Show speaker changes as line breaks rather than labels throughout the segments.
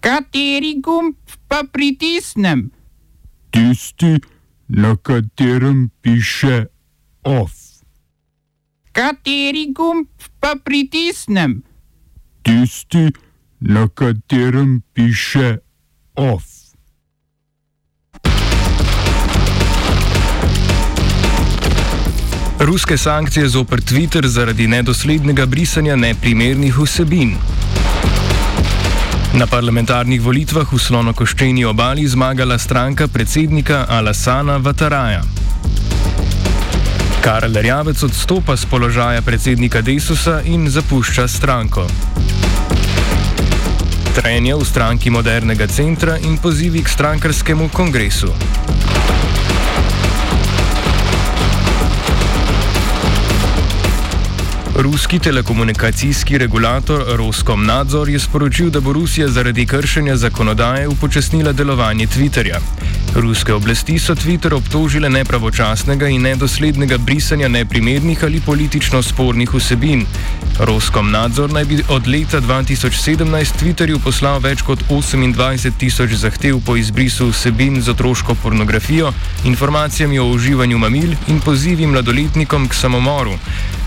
Kateri gumb pa pritisnem?
Tisti, na katerem piše OF.
Kateri gumb pa pritisnem?
Tisti, na katerem piše OF.
Ruske sankcije zoper Twitter zaradi nedoslednega brisanja neprimernih vsebin. Na parlamentarnih volitvah v slonokoščeni obali zmagala stranka predsednika Alasana Vataraja. Karel Rjavec odstopa z položaja predsednika Desusa in zapušča stranko. Trenje v stranki modernega centra in pozivi k strankarskemu kongresu. Ruski telekomunikacijski regulator Roskomnadzor je sporočil, da bo Rusija zaradi kršenja zakonodaje upočasnila delovanje Twitterja. Ruske oblasti so Twitter obtožile nepravočasnega in nedoslednega brisanja neprimernih ali politično spornih vsebin. Roskomnadzor naj bi od leta 2017 Twitterju poslal več kot 28 tisoč zahtev po izbrisu vsebin z otroško pornografijo, informacijami o uživanju mamil in pozivi mladoletnikom k samomoru.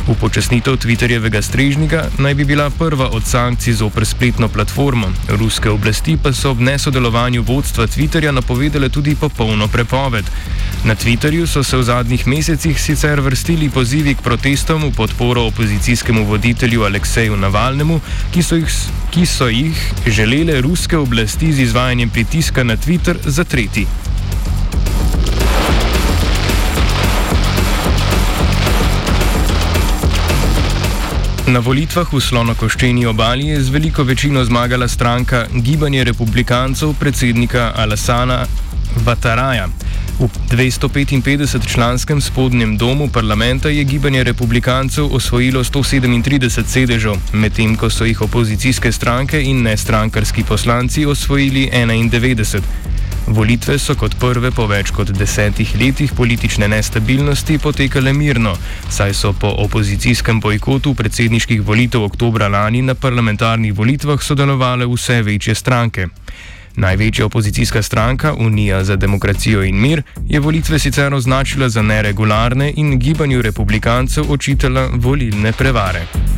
Upočasnitev Twitterjevega strežnika naj bi bila prva od sankcij zoper spletno platformo. Ruske oblasti pa so ob nesodelovanju vodstva Twitterja napovedale tudi popolno prepoved. Na Twitterju so se v zadnjih mesecih sicer vrstili pozivi k protestom v podporo opozicijskemu voditelju Alekseju Navalnemu, ki so, jih, ki so jih želele ruske oblasti z izvajanjem pritiska na Twitter zatreti. Na volitvah v slonokoščeni obali je z veliko večino zmagala stranka Gibanje republikancev predsednika Alasana Vataraja. V 255-članskem spodnjem domu parlamenta je Gibanje republikancev osvojilo 137 sedežev, medtem ko so jih opozicijske stranke in nestrankarski poslanci osvojili 91. Volitve so kot prve po več kot desetih letih politične nestabilnosti potekale mirno, saj so po opozicijskem bojkotu predsedniških volitev oktobra lani na parlamentarnih volitvah sodelovale vse večje stranke. Največja opozicijska stranka, Unija za demokracijo in mir, je volitve sicer označila za neregularne in gibanju republikancev očitala volilne prevare.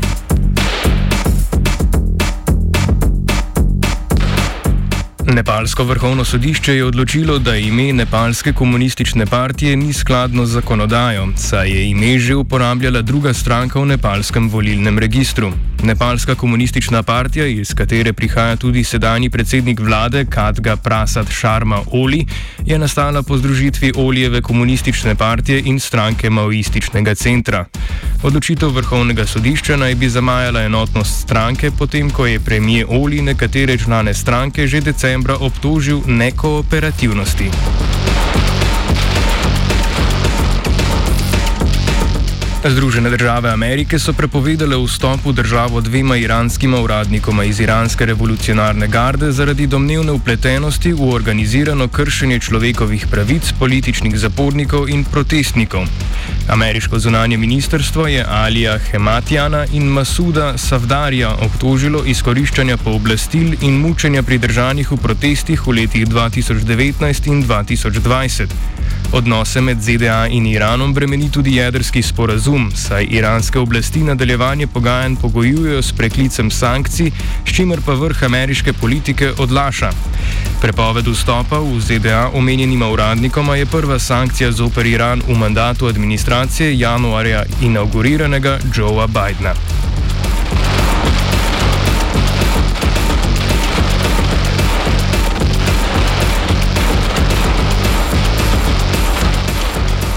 Nepalsko vrhovno sodišče je odločilo, da ime Nepalske komunistične partije ni skladno z zakonodajo, saj je ime že uporabljala druga stranka v nepalskem volilnem registru. Nepalska komunistična partija, iz katere prihaja tudi sedanji predsednik vlade Kadga Prasad Sharma Oli, je nastala po združitvi Olijeve komunistične partije in stranke Maoističnega centra. Odločitev vrhovnega sodišča naj bi zamajala enotnost stranke, potem ko je premije Oli nekatere člane stranke že decembra obtožil nekooperativnosti. Združene države Amerike so prepovedale vstop v državo dvema iranskima uradnikoma iz iranske revolucionarne garde zaradi domnevne upletenosti v organizirano kršenje človekovih pravic, političnih zapornikov in protestnikov. Ameriško zunanje ministrstvo je Alija Hematjana in Masuda Savdarja obtožilo izkoriščanja pooblastil in mučenja pridržanih v protestih v letih 2019 in 2020. Odnose med ZDA in Iranom bremeni tudi jedrski sporazum, saj iranske oblasti nadaljevanje pogajanj pogojujejo s preklicem sankcij, s čimer pa vrh ameriške politike odlaša. Prepoved vstopa v ZDA omenjenima uradnikoma je prva sankcija zoper Iran v mandatu administracije januarja inauguriranega Joea Bidna.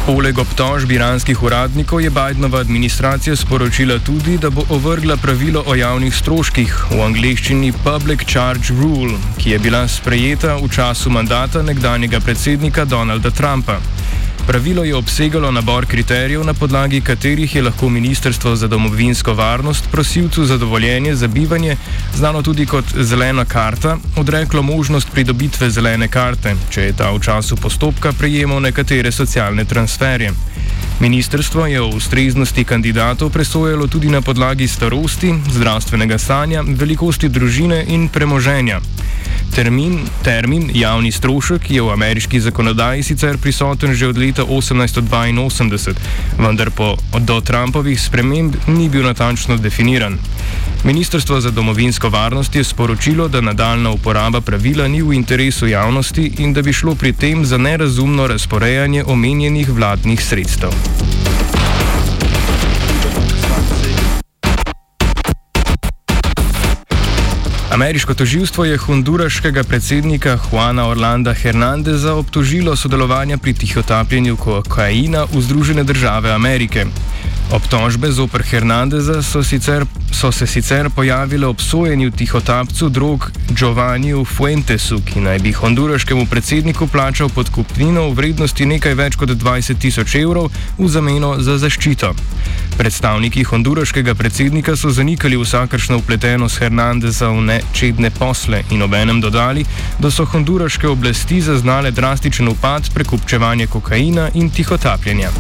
Poleg obtožb iranskih uradnikov je Bidenova administracija sporočila tudi, da bo ovrgla pravilo o javnih stroških v angleščini Public Charge Rule, ki je bila sprejeta v času mandata nekdanjega predsednika Donalda Trumpa. Pravilo je obsegalo nabor kriterijev, na podlagi katerih je lahko Ministrstvo za domovinsko varnost prosilcu za dovoljenje za bivanje, znano tudi kot zelena karta, odreklo možnost pridobitve zelene karte, če je ta v času postopka prejemal nekatere socialne transferje. Ministrstvo je o ustreznosti kandidatov presojalo tudi na podlagi starosti, zdravstvenega stanja, velikosti družine in premoženja. Termin, termin javni strošek je v ameriški zakonodaji sicer prisoten že od leta 1882, vendar po do Trumpovih sprememb ni bil natančno definiran. Ministrstvo za domovinsko varnost je sporočilo, da nadaljna uporaba pravila ni v interesu javnosti in da bi šlo pri tem za nerazumno razporejanje omenjenih vladnih sredstev. Ameriško toživstvo je honduraškega predsednika Juana Orlanda Hernandeza obtožilo sodelovanja pri tihotapljenju kokaina v Združene države Amerike. Obtožbe zoper Hernandeza so, sicer, so se sicer pojavile obsojenju tihotapcu drog Giovanniju Fuentesu, ki naj bi honduraškemu predsedniku plačal podkupnino v vrednosti nekaj več kot 20 tisoč evrov v zameno za zaščito. Predstavniki honduraškega predsednika so zanikali vsakršno upletenost Hernandeza v nečedne posle in obenem dodali, da so honduraške oblasti zaznale drastičen upad prekupčevanja kokaina in tihotapljenja.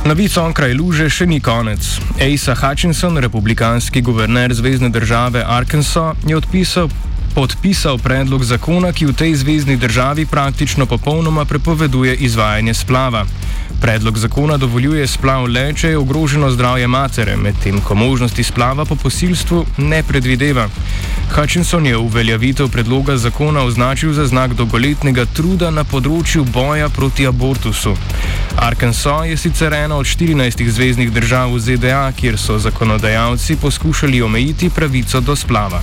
Novica onkraj luže še ni konec. Asa Hutchinson, republikanski guverner Zvezdne države Arkansas, je odpisal, podpisal predlog zakona, ki v tej zvezdni državi praktično popolnoma prepoveduje izvajanje splava. Predlog zakona dovoljuje splav le, če je ogroženo zdravje matere, medtem ko možnosti splava po posilstvu ne predvideva. Hutchinson je uveljavitev predloga zakona označil za znak dolgoletnega truda na področju boja proti abortusu. Arkansas je sicer ena od 14 zvezdnih držav v ZDA, kjer so zakonodajalci poskušali omejiti pravico do splava.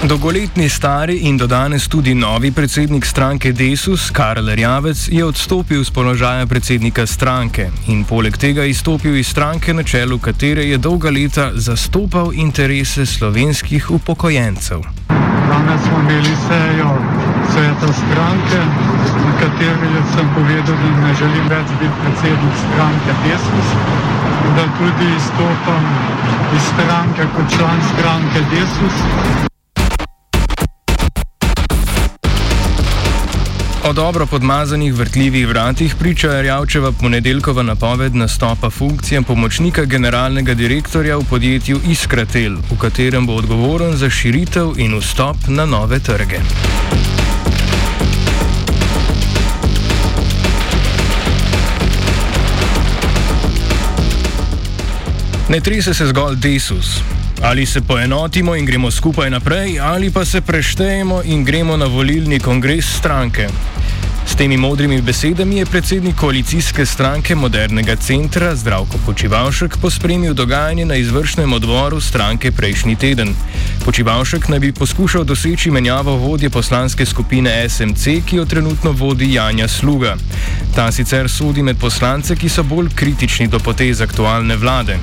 Dolgoletni stari in do danes tudi novi predsednik stranke Desus, Karl Rjavec, je odstopil z položaja predsednika stranke in poleg tega izstopil iz stranke, na čelu katere je dolga leta zastopal interese slovenskih upokojencev.
Danes smo imeli sejo sveta stranke, na kateri sem povedal, da ne želim več biti predsednik stranke Desus, da tudi izstopam iz stranke kot član stranke Desus.
O dobro podmazanih vrtljivih vratih priča Rjavčeva ponedeljkova napoved nastopa funkcije pomočnika generalnega direktorja v podjetju Iskratel, v katerem bo odgovoren za širitev in vstop na nove trge. Ne trese se zgolj desus. Ali se poenotimo in gremo skupaj naprej, ali pa se preštejemo in gremo na volilni kongres stranke. S temi modrimi besedami je predsednik koalicijske stranke Modernega centra Zdravko Počivalšek pospremil dogajanje na izvršnem odboru stranke prejšnji teden. Počivalšek naj bi poskušal doseči menjavo vodje poslanske skupine SMC, ki jo trenutno vodi Janja Sluga. Ta sicer sodi med poslance, ki so bolj kritični do potez aktualne vlade.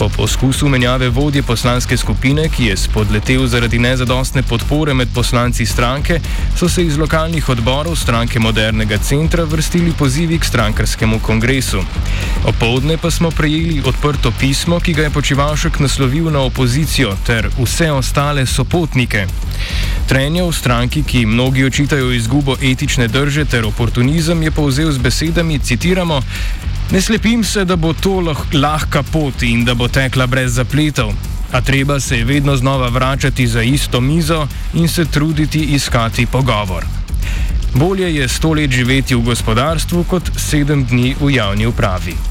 Po poskusu menjave vodje poslanske skupine, ki je spodletel zaradi nezadostne podpore med poslanci stranke, so se iz lokalnih odborov stranke Modernega centra vrstili pozivi k strankarskemu kongresu. Opoldne pa smo prejeli odprto pismo, ki ga je počivalšek naslovil na opozicijo ter vse ostale sopotnike. Trenje v stranki, ki mnogi očitajo izgubo etične drže ter oportunizem, je povzel z besedami, citiramo, Ne slepim se, da bo to lah lahka pot in da bo tekla brez zapletov. A treba se je vedno znova vračati za isto mizo in se truditi iskati pogovor. Bolje je sto let živeti v gospodarstvu kot sedem dni v javni upravi.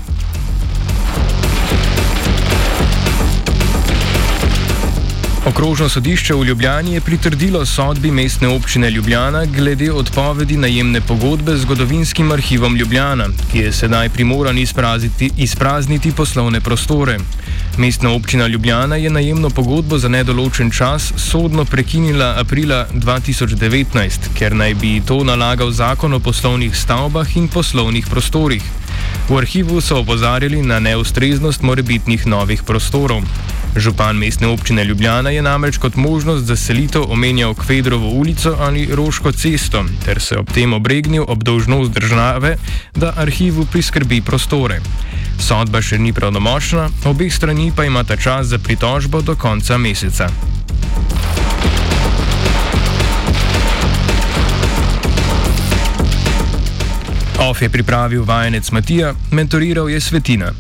Okrožno sodišče v Ljubljani je pritrdilo sodbi mestne občine Ljubljana glede odpovedi najemne pogodbe z zgodovinskim arhivom Ljubljana, ki je sedaj primoran izprazniti, izprazniti poslovne prostore. Mestna občina Ljubljana je najemno pogodbo za nedoločen čas sodno prekinila aprila 2019, ker naj bi to nalagal zakon o poslovnih stavbah in poslovnih prostorih. V arhivu so opozarjali na neustreznost morebitnih novih prostorov. Župan mestne občine Ljubljana je namreč kot možnost za selitev omenjal Kvedrovo ulico ali Roško cesto, ter se ob tem obregnil ob dolžnost države, da arhivu priskrbi prostore. Sodba še ni pravnomočna, obeh strani pa imata čas za pritožbo do konca meseca. OF je pripravil vajenec Matija, mentoriral je Svetina.